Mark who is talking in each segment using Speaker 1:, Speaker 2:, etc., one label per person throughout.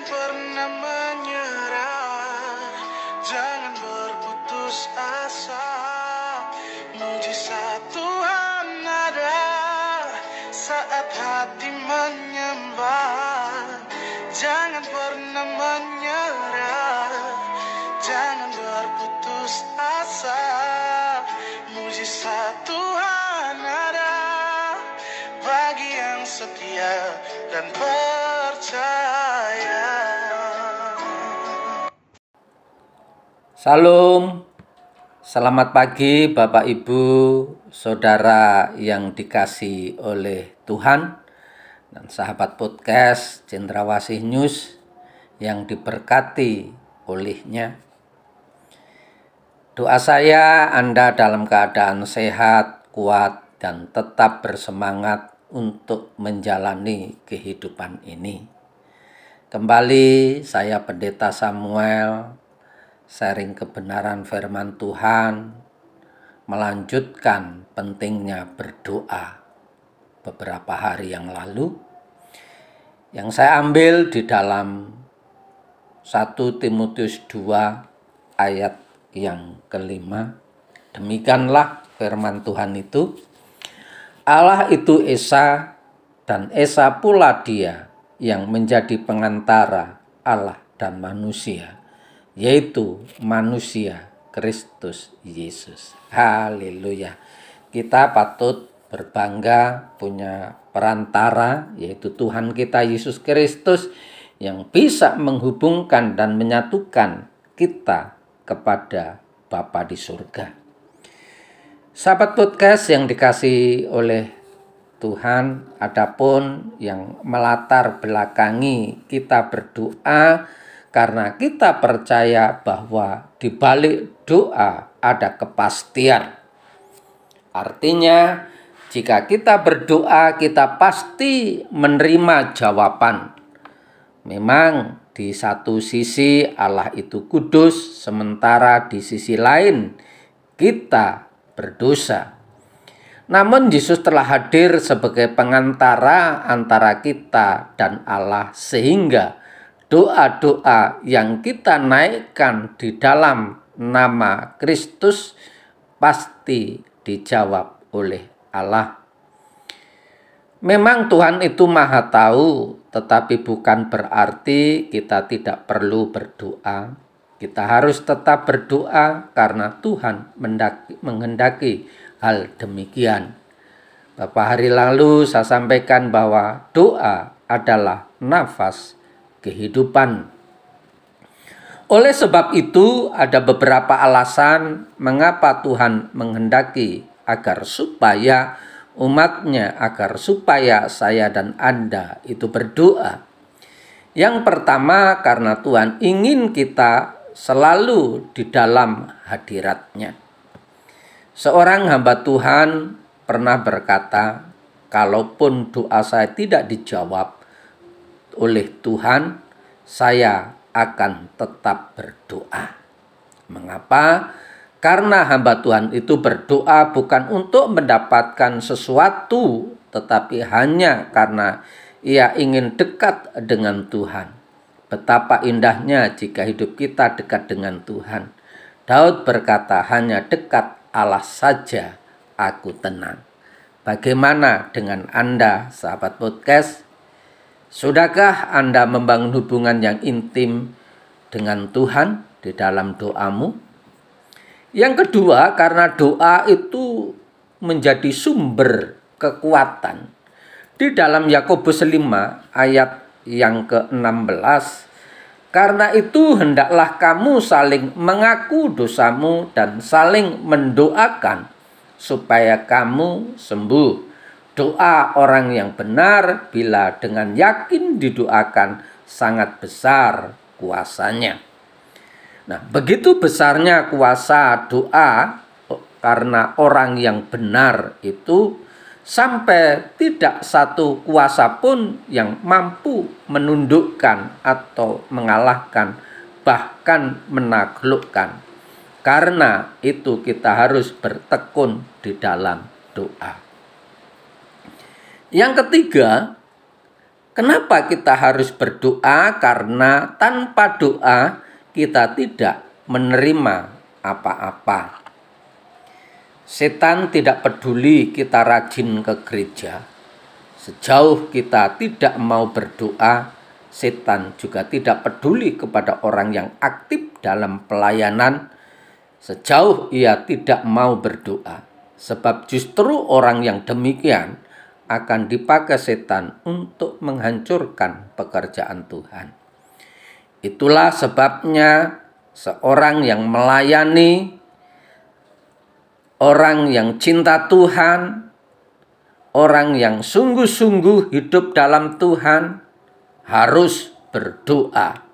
Speaker 1: Jangan pernah menyerah, jangan berputus asa. Mujizat Tuhan ada saat hati menyembah. Jangan pernah menyerah, jangan berputus asa. Mujizat Tuhan ada bagi yang setia dan percaya.
Speaker 2: Salam, selamat pagi Bapak Ibu, Saudara yang dikasih oleh Tuhan dan sahabat podcast Cendrawasih News yang diberkati olehnya. Doa saya Anda dalam keadaan sehat, kuat, dan tetap bersemangat untuk menjalani kehidupan ini. Kembali saya Pendeta Samuel sharing kebenaran firman Tuhan, melanjutkan pentingnya berdoa beberapa hari yang lalu. Yang saya ambil di dalam 1 Timotius 2 ayat yang kelima. Demikianlah firman Tuhan itu. Allah itu Esa dan Esa pula dia yang menjadi pengantara Allah dan manusia yaitu manusia Kristus Yesus. Haleluya. Kita patut berbangga punya perantara yaitu Tuhan kita Yesus Kristus yang bisa menghubungkan dan menyatukan kita kepada Bapa di surga. Sahabat podcast yang dikasih oleh Tuhan, adapun yang melatar belakangi kita berdoa karena kita percaya bahwa di balik doa ada kepastian. Artinya, jika kita berdoa, kita pasti menerima jawaban. Memang di satu sisi Allah itu kudus, sementara di sisi lain kita berdosa. Namun Yesus telah hadir sebagai pengantara antara kita dan Allah sehingga doa-doa yang kita naikkan di dalam nama Kristus pasti dijawab oleh Allah. Memang Tuhan itu Maha Tahu, tetapi bukan berarti kita tidak perlu berdoa. Kita harus tetap berdoa karena Tuhan menghendaki hal demikian. Beberapa hari lalu saya sampaikan bahwa doa adalah nafas kehidupan. Oleh sebab itu, ada beberapa alasan mengapa Tuhan menghendaki agar supaya umatnya, agar supaya saya dan Anda itu berdoa. Yang pertama, karena Tuhan ingin kita selalu di dalam hadiratnya. Seorang hamba Tuhan pernah berkata, kalaupun doa saya tidak dijawab, oleh Tuhan, saya akan tetap berdoa. Mengapa? Karena hamba Tuhan itu berdoa bukan untuk mendapatkan sesuatu, tetapi hanya karena ia ingin dekat dengan Tuhan. Betapa indahnya jika hidup kita dekat dengan Tuhan. Daud berkata, "Hanya dekat Allah saja aku tenang." Bagaimana dengan Anda, sahabat podcast? Sudahkah Anda membangun hubungan yang intim dengan Tuhan di dalam doamu? Yang kedua, karena doa itu menjadi sumber kekuatan. Di dalam Yakobus 5 ayat yang ke-16, karena itu hendaklah kamu saling mengaku dosamu dan saling mendoakan supaya kamu sembuh. Doa orang yang benar bila dengan yakin didoakan sangat besar kuasanya. Nah, begitu besarnya kuasa doa karena orang yang benar itu sampai tidak satu kuasa pun yang mampu menundukkan atau mengalahkan bahkan menaklukkan. Karena itu kita harus bertekun di dalam doa. Yang ketiga, Kenapa kita harus berdoa? Karena tanpa doa kita tidak menerima apa-apa. Setan tidak peduli kita rajin ke gereja. Sejauh kita tidak mau berdoa, setan juga tidak peduli kepada orang yang aktif dalam pelayanan sejauh ia tidak mau berdoa. Sebab justru orang yang demikian akan dipakai setan untuk menghancurkan pekerjaan Tuhan. Itulah sebabnya seorang yang melayani, orang yang cinta Tuhan, orang yang sungguh-sungguh hidup dalam Tuhan harus berdoa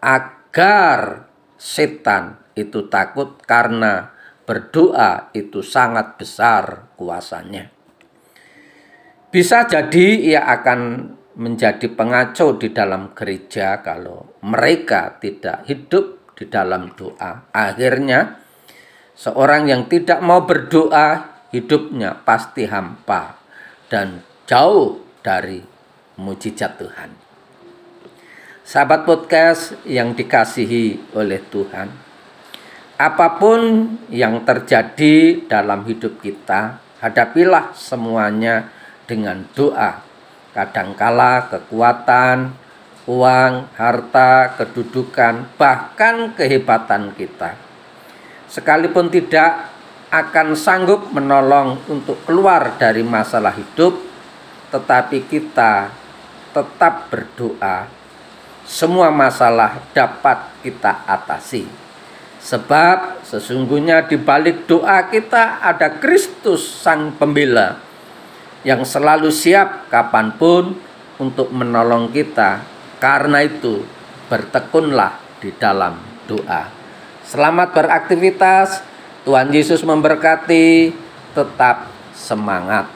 Speaker 2: agar setan itu takut karena berdoa itu sangat besar kuasanya. Bisa jadi ia akan menjadi pengacau di dalam gereja kalau mereka tidak hidup di dalam doa. Akhirnya seorang yang tidak mau berdoa hidupnya pasti hampa dan jauh dari mujizat Tuhan. Sahabat podcast yang dikasihi oleh Tuhan, apa pun yang terjadi dalam hidup kita, hadapilah semuanya dengan doa kadangkala kekuatan, uang, harta, kedudukan, bahkan kehebatan kita. Sekalipun tidak akan sanggup menolong untuk keluar dari masalah hidup, tetapi kita tetap berdoa. Semua masalah dapat kita atasi. Sebab sesungguhnya di balik doa kita ada Kristus Sang Pembela yang selalu siap kapan pun untuk menolong kita. Karena itu, bertekunlah di dalam doa. Selamat beraktivitas, Tuhan Yesus memberkati, tetap semangat.